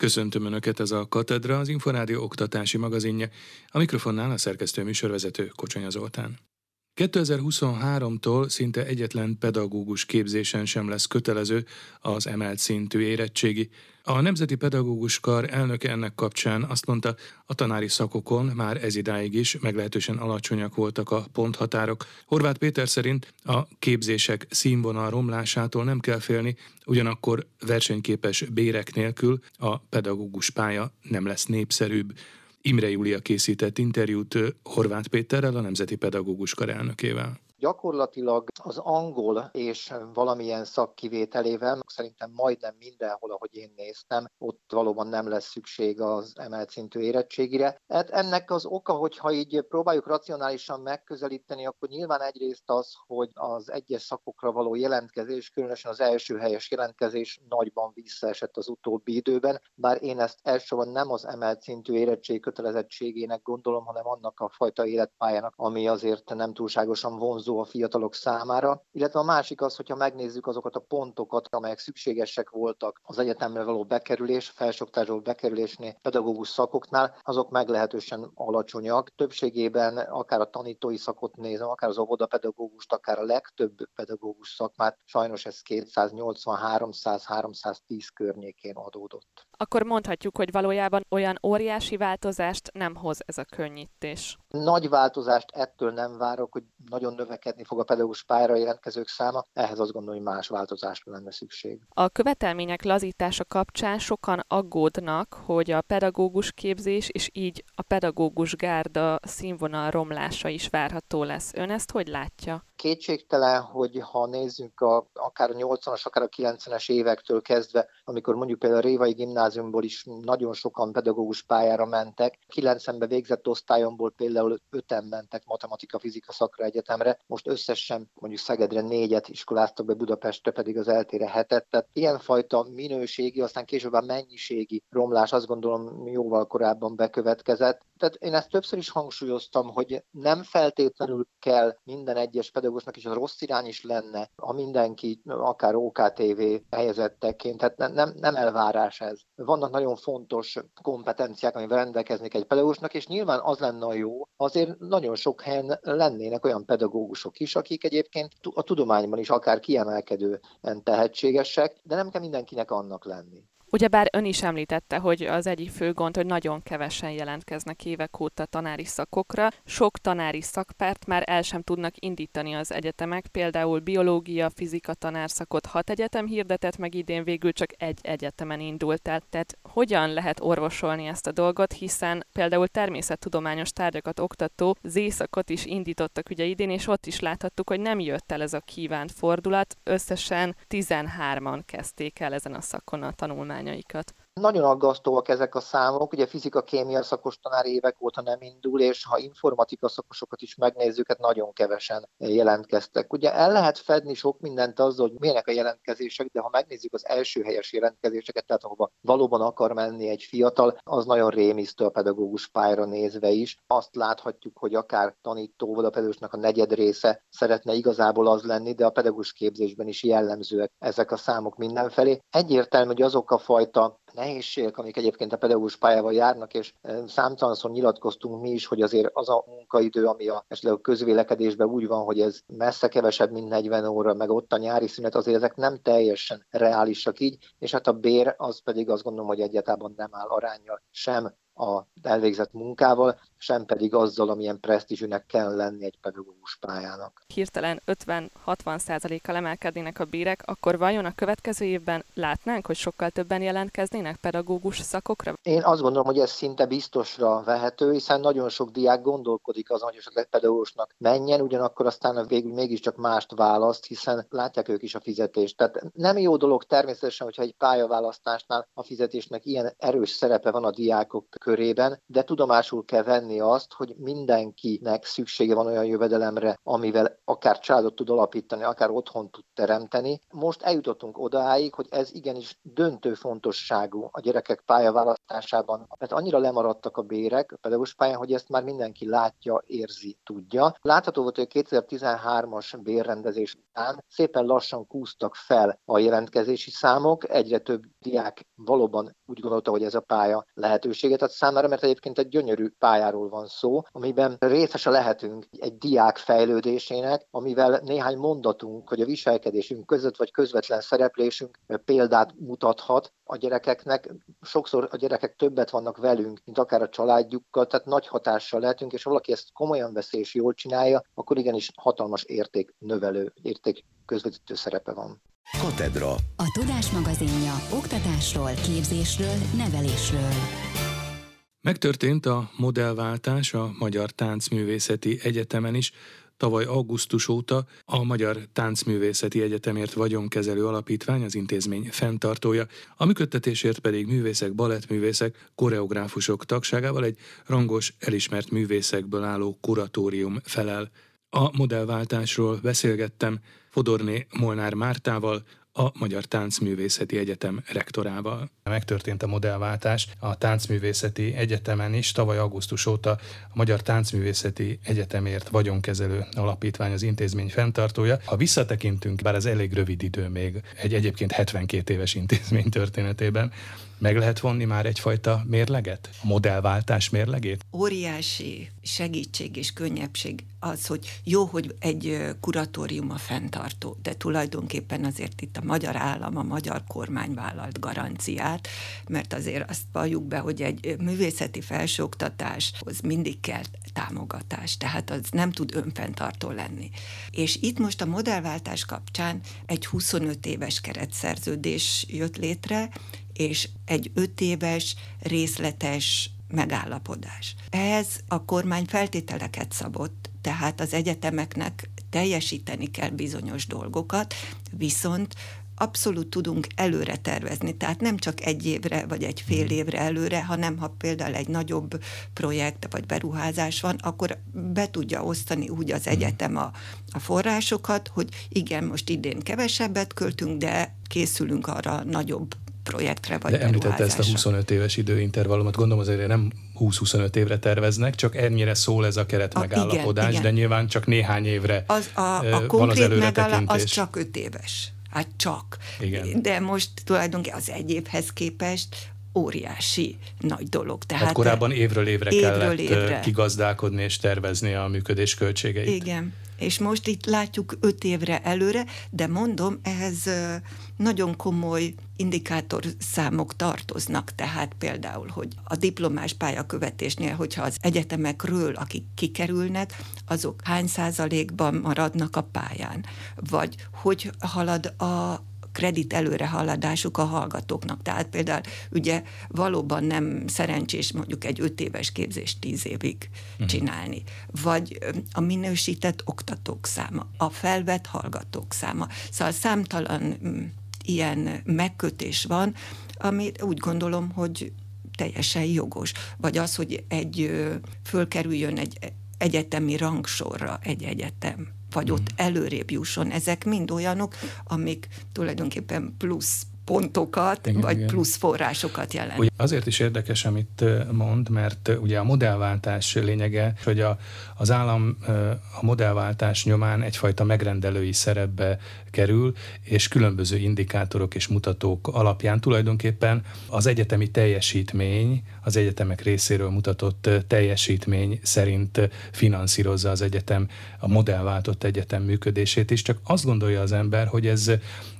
Köszöntöm Önöket, ez a Katedra, az Inforádió oktatási magazinja. A mikrofonnál a szerkesztő műsorvezető Kocsonya Zoltán. 2023-tól szinte egyetlen pedagógus képzésen sem lesz kötelező az emelt szintű érettségi. A Nemzeti Pedagógus Kar elnöke ennek kapcsán azt mondta, a tanári szakokon már ez idáig is meglehetősen alacsonyak voltak a ponthatárok. Horváth Péter szerint a képzések színvonal romlásától nem kell félni, ugyanakkor versenyképes bérek nélkül a pedagógus pálya nem lesz népszerűbb. Imre Júlia készített interjút Horváth Péterrel, a Nemzeti Pedagógus Kar elnökével. Gyakorlatilag az angol és valamilyen szakkivételével szerintem majdnem mindenhol, ahogy én néztem, ott valóban nem lesz szükség az emelt szintű érettségire. Hát ennek az oka, hogyha így próbáljuk racionálisan megközelíteni, akkor nyilván egyrészt az, hogy az egyes szakokra való jelentkezés, különösen az első helyes jelentkezés nagyban visszaesett az utóbbi időben, bár én ezt elsősorban nem az emelt szintű érettség kötelezettségének gondolom, hanem annak a fajta életpályának, ami azért nem túlságosan vonzó vonzó a fiatalok számára, illetve a másik az, hogyha megnézzük azokat a pontokat, amelyek szükségesek voltak az egyetemre való bekerülés, felsőoktatásról bekerülésnél, pedagógus szakoknál, azok meglehetősen alacsonyak. Többségében akár a tanítói szakot nézem, akár az óvodapedagógust, akár a legtöbb pedagógus szakmát, sajnos ez 280-300-310 környékén adódott. Akkor mondhatjuk, hogy valójában olyan óriási változást nem hoz ez a könnyítés. Nagy változást ettől nem várok, hogy nagyon növekedni fog a pedagógus pályára jelentkezők száma, ehhez azt gondolom, hogy más változásra lenne szükség. A követelmények lazítása kapcsán sokan aggódnak, hogy a pedagógus képzés és így a pedagógus gárda színvonal romlása is várható lesz. Ön ezt hogy látja? Kétségtelen, hogy ha nézzünk a, akár a 80-as, akár a 90-es évektől kezdve, amikor mondjuk például a Révai gimnáziumból is nagyon sokan pedagógus pályára mentek, 90-ben végzett osztályomból például öten mentek matematika-fizika szakra egyetemre, most összesen mondjuk Szegedre négyet iskoláztak be, Budapestre pedig az eltére hetet, tehát ilyenfajta minőségi, aztán később a mennyiségi romlás azt gondolom jóval korábban bekövetkezett. Tehát én ezt többször is hangsúlyoztam, hogy nem feltétlenül kell minden egyes pedagógus pedagógusnak is a rossz irány is lenne, ha mindenki akár OKTV helyezetteként, tehát nem, nem, elvárás ez. Vannak nagyon fontos kompetenciák, amivel rendelkeznék egy pedagógusnak, és nyilván az lenne a jó, azért nagyon sok helyen lennének olyan pedagógusok is, akik egyébként a tudományban is akár kiemelkedően tehetségesek, de nem kell mindenkinek annak lenni. Ugyebár ön is említette, hogy az egyik fő gond, hogy nagyon kevesen jelentkeznek évek óta tanári szakokra. Sok tanári szakpárt már el sem tudnak indítani az egyetemek, például biológia, fizika tanárszakot hat egyetem hirdetett, meg idén végül csak egy egyetemen indult el. Tehát hogyan lehet orvosolni ezt a dolgot, hiszen például természettudományos tárgyakat oktató Z-szakot is indítottak ugye idén, és ott is láthattuk, hogy nem jött el ez a kívánt fordulat. Összesen 13-an kezdték el ezen a szakon a tanulmányt tanulmányaikat. Nagyon aggasztóak ezek a számok, ugye fizika-kémia szakos tanár évek óta nem indul, és ha informatika szakosokat is megnézzük, hát nagyon kevesen jelentkeztek. Ugye el lehet fedni sok mindent azzal, hogy milyenek a jelentkezések, de ha megnézzük az első helyes jelentkezéseket, tehát ahova valóban akar menni egy fiatal, az nagyon rémisztő a pedagógus pályára nézve is. Azt láthatjuk, hogy akár tanító a pedagógusnak a negyed része szeretne igazából az lenni, de a pedagógus képzésben is jellemzőek ezek a számok mindenfelé. Egyértelmű, hogy azok a fajta nehézségek, amik egyébként a pedagógus pályával járnak, és számtalanszor nyilatkoztunk mi is, hogy azért az a munkaidő, ami a, esetleg a közvélekedésben úgy van, hogy ez messze kevesebb, mint 40 óra, meg ott a nyári szünet, azért ezek nem teljesen reálisak így, és hát a bér az pedig azt gondolom, hogy egyáltalán nem áll arányjal sem a elvégzett munkával, sem pedig azzal, amilyen presztízsűnek kell lenni egy pedagógus pályának. Hirtelen 50-60 százalékkal emelkednének a bírek, akkor vajon a következő évben látnánk, hogy sokkal többen jelentkeznének pedagógus szakokra? Én azt gondolom, hogy ez szinte biztosra vehető, hiszen nagyon sok diák gondolkodik azon, hogy esetleg pedagógusnak menjen, ugyanakkor aztán végül mégiscsak mást választ, hiszen látják ők is a fizetést. Tehát nem jó dolog természetesen, hogyha egy pályaválasztásnál a fizetésnek ilyen erős szerepe van a diákok körében, de tudomásul kell venni azt, hogy mindenkinek szüksége van olyan jövedelemre, amivel akár családot tud alapítani, akár otthon tud teremteni. Most eljutottunk odáig, hogy ez igenis döntő fontosságú a gyerekek pályaválasztásában, mert annyira lemaradtak a bérek a pedagógus pályán, hogy ezt már mindenki látja, érzi, tudja. Látható volt, hogy a 2013-as bérrendezés után szépen lassan kúztak fel a jelentkezési számok, egyre több diák valóban úgy gondolta, hogy ez a pálya lehetőséget ad számára, mert egyébként egy gyönyörű pályáról van szó, amiben részese lehetünk egy diák fejlődésének, amivel néhány mondatunk, hogy a viselkedésünk között vagy közvetlen szereplésünk példát mutathat a gyerekeknek. Sokszor a gyerekek többet vannak velünk, mint akár a családjukkal, tehát nagy hatással lehetünk, és ha valaki ezt komolyan veszi és jól csinálja, akkor igenis hatalmas érték növelő, érték közvetítő szerepe van. Katedra. A Tudás magazinja oktatásról, képzésről, nevelésről. Megtörtént a modellváltás a Magyar Táncművészeti Egyetemen is, Tavaly augusztus óta a Magyar Táncművészeti Egyetemért vagyonkezelő alapítvány az intézmény fenntartója, a működtetésért pedig művészek, balettművészek, koreográfusok tagságával egy rangos, elismert művészekből álló kuratórium felel. A modellváltásról beszélgettem Fodorné Molnár Mártával, a Magyar Táncművészeti Egyetem rektorával. Megtörtént a modellváltás a Táncművészeti Egyetemen is. Tavaly augusztus óta a Magyar Táncművészeti Egyetemért vagyonkezelő alapítvány az intézmény fenntartója. Ha visszatekintünk, bár ez elég rövid idő még egy egyébként 72 éves intézmény történetében, meg lehet vonni már egyfajta mérleget? A modellváltás mérlegét? Óriási segítség és könnyebbség az, hogy jó, hogy egy kuratórium a fenntartó, de tulajdonképpen azért itt a magyar állam, a magyar kormány vállalt garanciát, mert azért azt valljuk be, hogy egy művészeti felsőoktatáshoz mindig kell támogatás, tehát az nem tud önfenntartó lenni. És itt most a modellváltás kapcsán egy 25 éves keretszerződés jött létre, és egy öt éves részletes megállapodás. Ehhez a kormány feltételeket szabott, tehát az egyetemeknek teljesíteni kell bizonyos dolgokat, viszont abszolút tudunk előre tervezni, tehát nem csak egy évre vagy egy fél hmm. évre előre, hanem ha például egy nagyobb projekt vagy beruházás van, akkor be tudja osztani úgy az hmm. egyetem a, a forrásokat, hogy igen, most idén kevesebbet költünk, de készülünk arra nagyobb projektre vagy De említette ezt a 25 éves időintervallumot, gondolom azért nem 20-25 évre terveznek, csak ennyire szól ez a keret megállapodás, igen, igen. de nyilván csak néhány évre az, a, a van az előretekintés. az csak 5 éves. Hát csak. Igen. De most tulajdonképpen az egy évhez képest óriási nagy dolog. Tehát hát korábban évről évre évről kellett évre. kigazdálkodni és tervezni a működés költségeit. Igen és most itt látjuk öt évre előre, de mondom, ehhez nagyon komoly indikátor számok tartoznak, tehát például, hogy a diplomás pályakövetésnél, hogyha az egyetemekről, akik kikerülnek, azok hány százalékban maradnak a pályán, vagy hogy halad a kredit előrehaladásuk a hallgatóknak. Tehát például ugye valóban nem szerencsés mondjuk egy öt éves képzést tíz évig uh-huh. csinálni. Vagy a minősített oktatók száma, a felvett hallgatók száma. Szóval számtalan mm, ilyen megkötés van, ami úgy gondolom, hogy teljesen jogos. Vagy az, hogy egy fölkerüljön egy egyetemi rangsorra egy egyetem vagy ott hmm. előrébb jusson. Ezek mind olyanok, amik tulajdonképpen plusz pontokat, igen, vagy igen. plusz forrásokat jelent. Ugye azért is érdekes, amit mond, mert ugye a modellváltás lényege, hogy a, az állam a modellváltás nyomán egyfajta megrendelői szerepbe kerül, és különböző indikátorok és mutatók alapján tulajdonképpen az egyetemi teljesítmény, az egyetemek részéről mutatott teljesítmény szerint finanszírozza az egyetem a modellváltott egyetem működését is, csak azt gondolja az ember, hogy ez,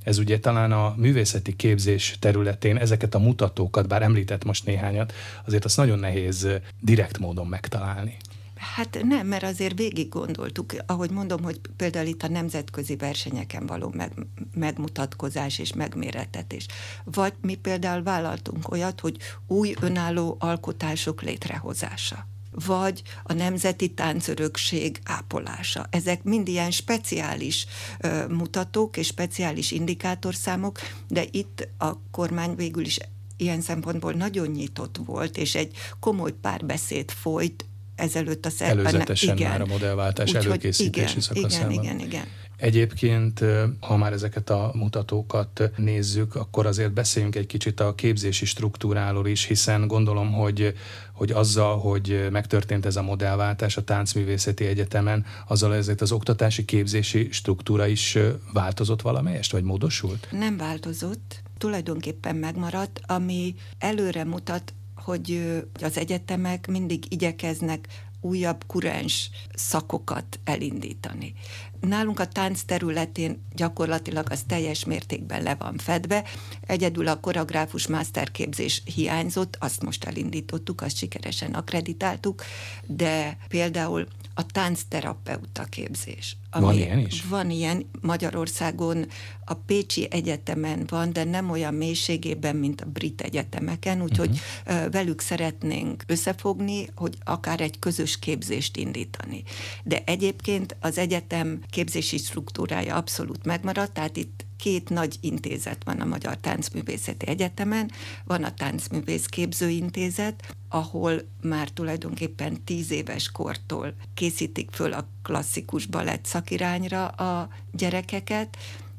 ez ugye talán a művészeti képzés területén ezeket a mutatókat, bár említett most néhányat, azért azt nagyon nehéz direkt módon megtalálni. Hát nem, mert azért végig gondoltuk, ahogy mondom, hogy például itt a nemzetközi versenyeken való meg, megmutatkozás és megméretetés. Vagy mi például vállaltunk olyat, hogy új önálló alkotások létrehozása vagy a nemzeti táncörökség ápolása. Ezek mind ilyen speciális ö, mutatók és speciális indikátorszámok, de itt a kormány végül is ilyen szempontból nagyon nyitott volt, és egy komoly párbeszéd folyt ezelőtt a szerben. Előzetesen igen. már a modellváltás Úgy, előkészítési igen, szakaszában. Igen, igen, igen. Egyébként, ha már ezeket a mutatókat nézzük, akkor azért beszéljünk egy kicsit a képzési struktúráról is, hiszen gondolom, hogy, hogy azzal, hogy megtörtént ez a modellváltás a Táncművészeti Egyetemen, azzal ezért az oktatási képzési struktúra is változott valamelyest, vagy módosult? Nem változott, tulajdonképpen megmaradt, ami előre mutat, hogy az egyetemek mindig igyekeznek újabb kurens szakokat elindítani. Nálunk a tánc területén gyakorlatilag az teljes mértékben le van fedve, egyedül a koreográfus masterképzés hiányzott, azt most elindítottuk, azt sikeresen akreditáltuk, de például a táncterapeuta képzés. Ami van ilyen is? Van ilyen Magyarországon, a Pécsi Egyetemen van, de nem olyan mélységében, mint a brit egyetemeken, úgyhogy uh-huh. velük szeretnénk összefogni, hogy akár egy közös képzést indítani. De egyébként az egyetem képzési struktúrája abszolút megmaradt, tehát itt két nagy intézet van a Magyar Táncművészeti Egyetemen, van a Táncművész Képzőintézet, ahol már tulajdonképpen tíz éves kortól készítik föl a klasszikus balett szakirányra a gyerekeket,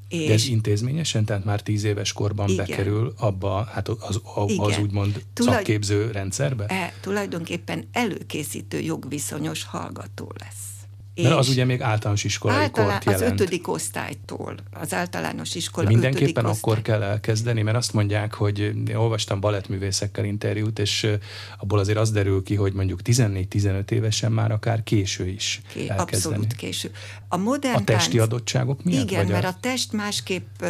és De ez intézményesen, tehát már tíz éves korban igen. bekerül abba, hát az, az, az úgymond Tulaj... szakképző rendszerbe? E, tulajdonképpen előkészítő jogviszonyos hallgató lesz. Mert az ugye még általános iskolai általán, kort jelent. Az ötödik osztálytól, az általános iskola De Mindenképpen akkor kell elkezdeni, mert azt mondják, hogy én olvastam balettművészekkel interjút, és abból azért az derül ki, hogy mondjuk 14-15 évesen már akár késő is Ké, elkezdeni. Abszolút késő. A, modern a testi tánc, adottságok miatt? Igen, vagy mert a... a test másképp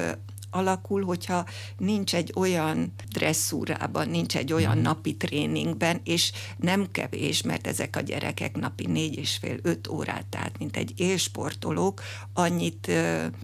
alakul, hogyha nincs egy olyan dresszúrában, nincs egy olyan mm. napi tréningben, és nem kevés, mert ezek a gyerekek napi négy és fél, öt órát, tehát mint egy élsportolók, annyit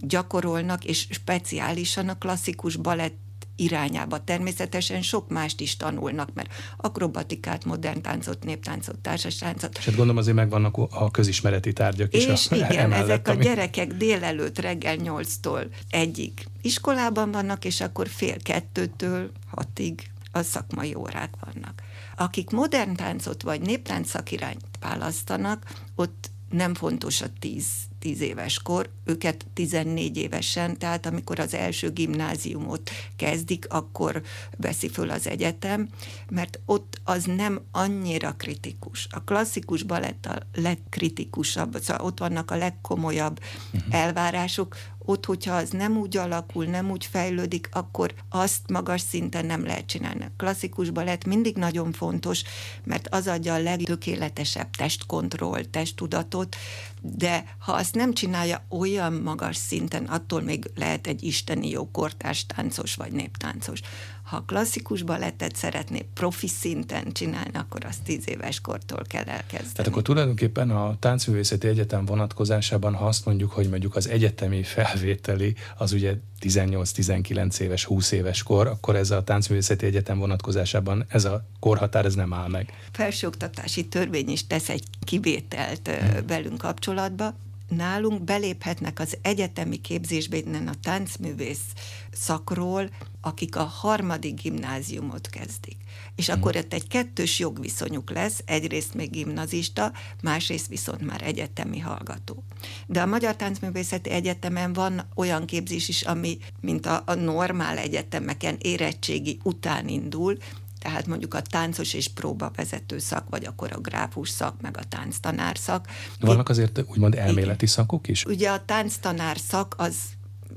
gyakorolnak, és speciálisan a klasszikus balett irányába. Természetesen sok mást is tanulnak, mert akrobatikát, modern táncot, néptáncot, társastáncot. És hát gondolom azért megvannak a közismereti tárgyak is. És a, igen, emellett, ezek ami... a gyerekek délelőtt reggel nyolctól egyik iskolában vannak, és akkor fél kettőtől hatig a szakmai órák vannak. Akik modern táncot vagy néptánc szakirányt választanak, ott nem fontos a tíz, tíz éves kor, őket 14 évesen, tehát amikor az első gimnáziumot kezdik, akkor veszi föl az egyetem, mert ott az nem annyira kritikus. A klasszikus balett a legkritikusabb, szóval ott vannak a legkomolyabb uh-huh. elvárások, ott, hogyha az nem úgy alakul, nem úgy fejlődik, akkor azt magas szinten nem lehet csinálni. A klasszikus balett mindig nagyon fontos, mert az adja a legtökéletesebb testkontroll, testtudatot, de ha azt nem csinálja olyan magas szinten, attól még lehet egy isteni jó kortárs táncos vagy néptáncos. Ha klasszikus balettet szeretné profi szinten csinálni, akkor azt tíz éves kortól kell elkezdeni. Tehát akkor tulajdonképpen a Táncművészeti Egyetem vonatkozásában, ha azt mondjuk, hogy mondjuk az egyetemi felvételi az ugye 18-19 éves, 20 éves kor, akkor ez a Táncművészeti Egyetem vonatkozásában ez a korhatár ez nem áll meg. Felsőoktatási törvény is tesz egy kivételt hmm. velünk kapcsolatba, nálunk beléphetnek az egyetemi képzésbe innen a táncművész szakról, akik a harmadik gimnáziumot kezdik. És hmm. akkor ott egy kettős jogviszonyuk lesz, egyrészt még gimnazista, másrészt viszont már egyetemi hallgató. De a Magyar Táncművészeti Egyetemen van olyan képzés is, ami, mint a, a normál egyetemeken érettségi után indul, tehát mondjuk a táncos és próbavezető szak, vagy a koreográfus szak, meg a tánctanár szak. Vannak azért úgymond elméleti Igen. szakok is? Ugye a tánctanár szak az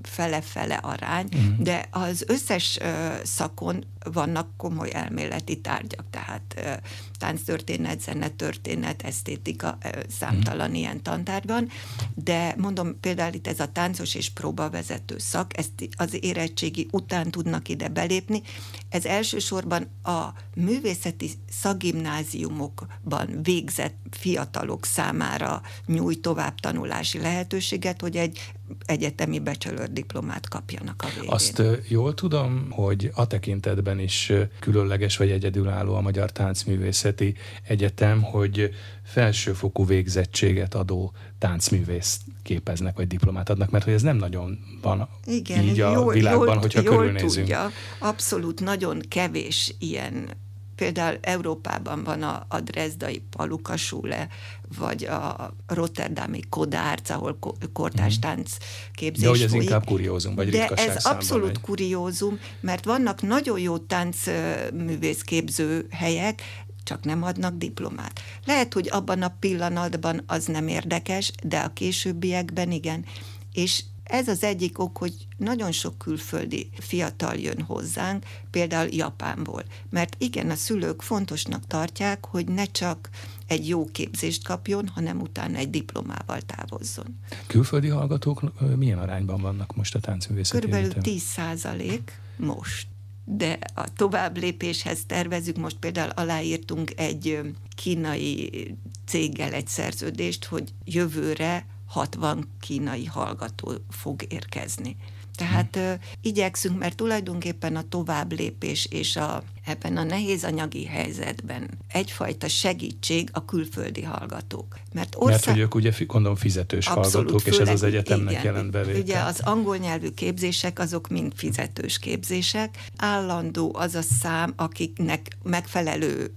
fele-fele arány, uh-huh. de az összes szakon vannak komoly elméleti tárgyak, tehát tánctörténet, zenetörténet, esztétika, számtalan uh-huh. ilyen tantárgy van, de mondom például itt ez a táncos és próbavezető szak, ezt az érettségi után tudnak ide belépni. Ez elsősorban a művészeti szagimnáziumokban végzett fiatalok számára nyújt továbbtanulási lehetőséget, hogy egy egyetemi bachelor diplomát kapjanak a végén. Azt jól tudom, hogy a tekintetben is különleges vagy egyedülálló a Magyar Táncművészeti Egyetem, hogy felsőfokú végzettséget adó táncművész képeznek, vagy diplomát adnak, mert hogy ez nem nagyon van Igen, így a jól, világban, jól, hogyha jól körülnézünk. Tudja, abszolút nagyon kevés ilyen például Európában van a, a Dresdai Palukasule, vagy a Rotterdami Kodárc, ahol kortárs mhm. tánc képzés De hogy ez folyik. inkább kuriózum, vagy De ez abszolút megy. kuriózum, mert vannak nagyon jó táncművészképző helyek, csak nem adnak diplomát. Lehet, hogy abban a pillanatban az nem érdekes, de a későbbiekben igen. És ez az egyik ok, hogy nagyon sok külföldi fiatal jön hozzánk, például Japánból. Mert igen, a szülők fontosnak tartják, hogy ne csak egy jó képzést kapjon, hanem utána egy diplomával távozzon. Külföldi hallgatók milyen arányban vannak most a táncművészeti Körülbelül 10 százalék most de a tovább lépéshez tervezünk, most például aláírtunk egy kínai céggel egy szerződést, hogy jövőre 60 kínai hallgató fog érkezni. Tehát ö, igyekszünk, mert tulajdonképpen a tovább lépés és a ebben a nehéz anyagi helyzetben egyfajta segítség a külföldi hallgatók. Mert, ország... Mert hogy ők ugye gondolom fizetős Abszolút, hallgatók, főleg, és ez az egyetemnek igen, jelent bevételt. Ugye az angol nyelvű képzések azok mind fizetős képzések. Állandó az a szám, akiknek megfelelő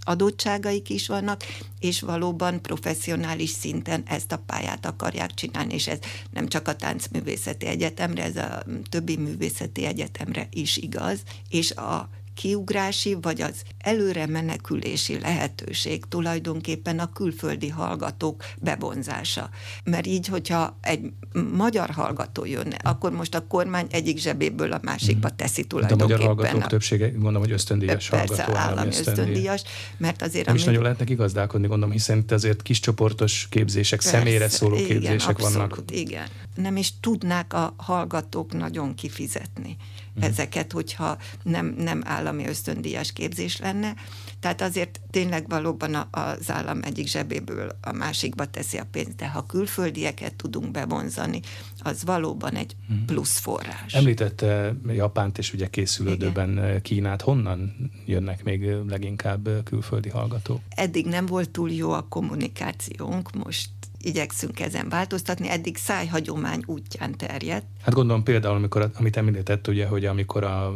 adottságaik is vannak, és valóban professzionális szinten ezt a pályát akarják csinálni, és ez nem csak a táncművészeti egyetemre, ez a többi művészeti egyetemre is igaz, és a kiugrási vagy az előre menekülési lehetőség tulajdonképpen a külföldi hallgatók bevonzása. Mert így, hogyha egy magyar hallgató jönne, akkor most a kormány egyik zsebéből a másikba mhm. teszi tulajdonképpen. De a magyar hallgatók a... többsége, gondolom, hogy ösztöndíjas persze, hallgató. állami ösztöndíjas, mert azért... Nem amit... is nagyon lehet neki gazdálkodni, gondolom, hiszen itt azért kiscsoportos képzések, persze, személyre szóló igen, képzések abszolút, vannak. igen. Nem is tudnák a hallgatók nagyon kifizetni mm. ezeket, hogyha nem, nem állami ösztöndíjas képzés lenne. Tehát azért tényleg valóban az állam egyik zsebéből a másikba teszi a pénzt, de ha külföldieket tudunk bevonzani, az valóban egy mm. plusz forrás. Említette Japánt és ugye készülődőben Igen. Kínát. Honnan jönnek még leginkább külföldi hallgatók? Eddig nem volt túl jó a kommunikációnk, most igyekszünk ezen változtatni, eddig szájhagyomány útján terjedt. Hát gondolom például, amikor, amit említett, ugye, hogy amikor a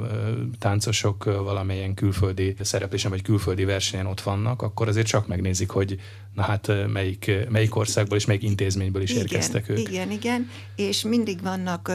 táncosok valamilyen külföldi szereplésen vagy külföldi versenyen ott vannak, akkor azért csak megnézik, hogy na hát melyik, melyik országból és melyik intézményből is igen, érkeztek ők. Igen, igen, és mindig vannak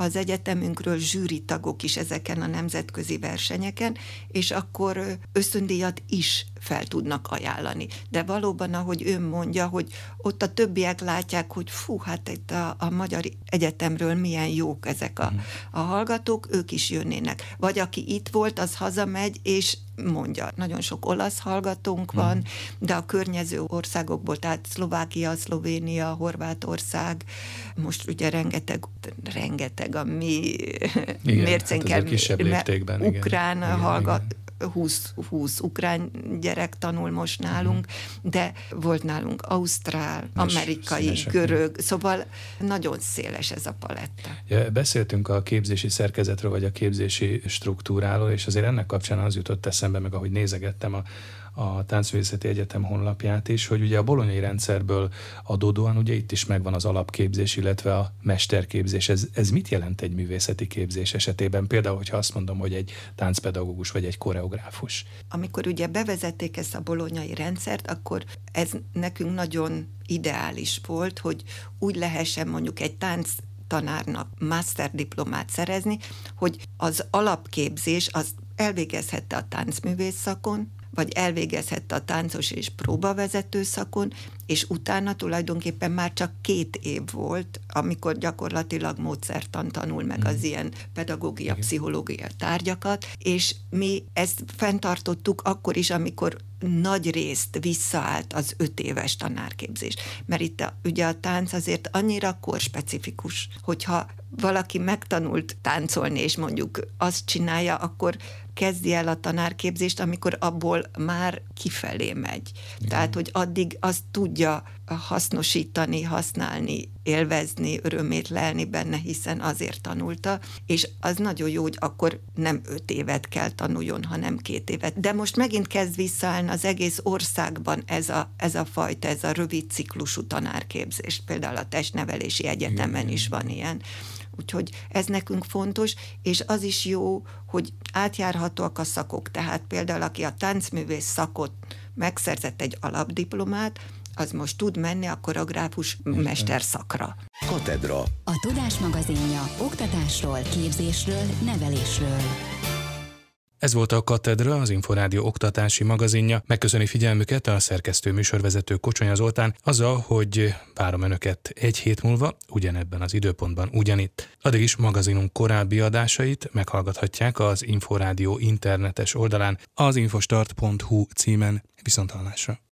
az egyetemünkről zsűri tagok is ezeken a nemzetközi versenyeken, és akkor ösztöndíjat is fel tudnak ajánlani. De valóban, ahogy ő mondja, hogy ott a többiek látják, hogy fú, hát itt a, a Magyar Egyetemről milyen jók ezek a, mhm. a hallgatók, ők is jönnének. Vagy aki itt volt, az hazamegy, és mondja. Nagyon sok olasz hallgatónk van, mm. de a környező országokból, tehát Szlovákia, Szlovénia, Horvátország, most ugye rengeteg, rengeteg a mi mércénken, hát kisebb léptékben, ukrán igen, hallgat, igen 20, 20 ukrán gyerek tanul most nálunk, de volt nálunk ausztrál, amerikai, görög, szóval nagyon széles ez a paletta. Ja, beszéltünk a képzési szerkezetről, vagy a képzési struktúráról, és azért ennek kapcsán az jutott eszembe, meg ahogy nézegettem a a Táncművészeti Egyetem honlapját is, hogy ugye a bolonyai rendszerből adódóan ugye itt is megvan az alapképzés, illetve a mesterképzés. Ez, ez mit jelent egy művészeti képzés esetében? Például, hogyha azt mondom, hogy egy táncpedagógus vagy egy koreográfus. Amikor ugye bevezették ezt a bolonyai rendszert, akkor ez nekünk nagyon ideális volt, hogy úgy lehessen mondjuk egy tánc tanárnak master diplomát szerezni, hogy az alapképzés az elvégezhette a táncművész szakon, vagy elvégezhette a táncos és próbavezető szakon, és utána tulajdonképpen már csak két év volt, amikor gyakorlatilag módszertan tanul meg az hmm. ilyen pedagógia, pszichológia tárgyakat, és mi ezt fenntartottuk akkor is, amikor nagy részt visszaállt az öt éves tanárképzés. Mert itt a, ugye a tánc azért annyira korspecifikus, hogyha valaki megtanult táncolni, és mondjuk azt csinálja, akkor kezdi el a tanárképzést, amikor abból már kifelé megy. Tehát, hogy addig azt tudja hasznosítani, használni, élvezni, örömét lelni benne, hiszen azért tanulta, és az nagyon jó, hogy akkor nem öt évet kell tanuljon, hanem két évet. De most megint kezd visszaállni az egész országban ez a, ez a fajta, ez a rövid ciklusú tanárképzés. Például a testnevelési egyetemen is van ilyen. Úgyhogy ez nekünk fontos, és az is jó, hogy átjárhatóak a szakok. Tehát például, aki a táncművész szakot megszerzett egy alapdiplomát, az most tud menni a koreográfus mesterszakra. Katedra. A Tudás magazinja oktatásról, képzésről, nevelésről. Ez volt a Katedra, az Inforádió oktatási magazinja. Megköszöni figyelmüket a szerkesztő műsorvezető Kocsonya Zoltán azzal, hogy várom Önöket egy hét múlva, ugyanebben az időpontban ugyanitt. Addig is magazinunk korábbi adásait meghallgathatják az Inforádió internetes oldalán az infostart.hu címen. Viszontalásra!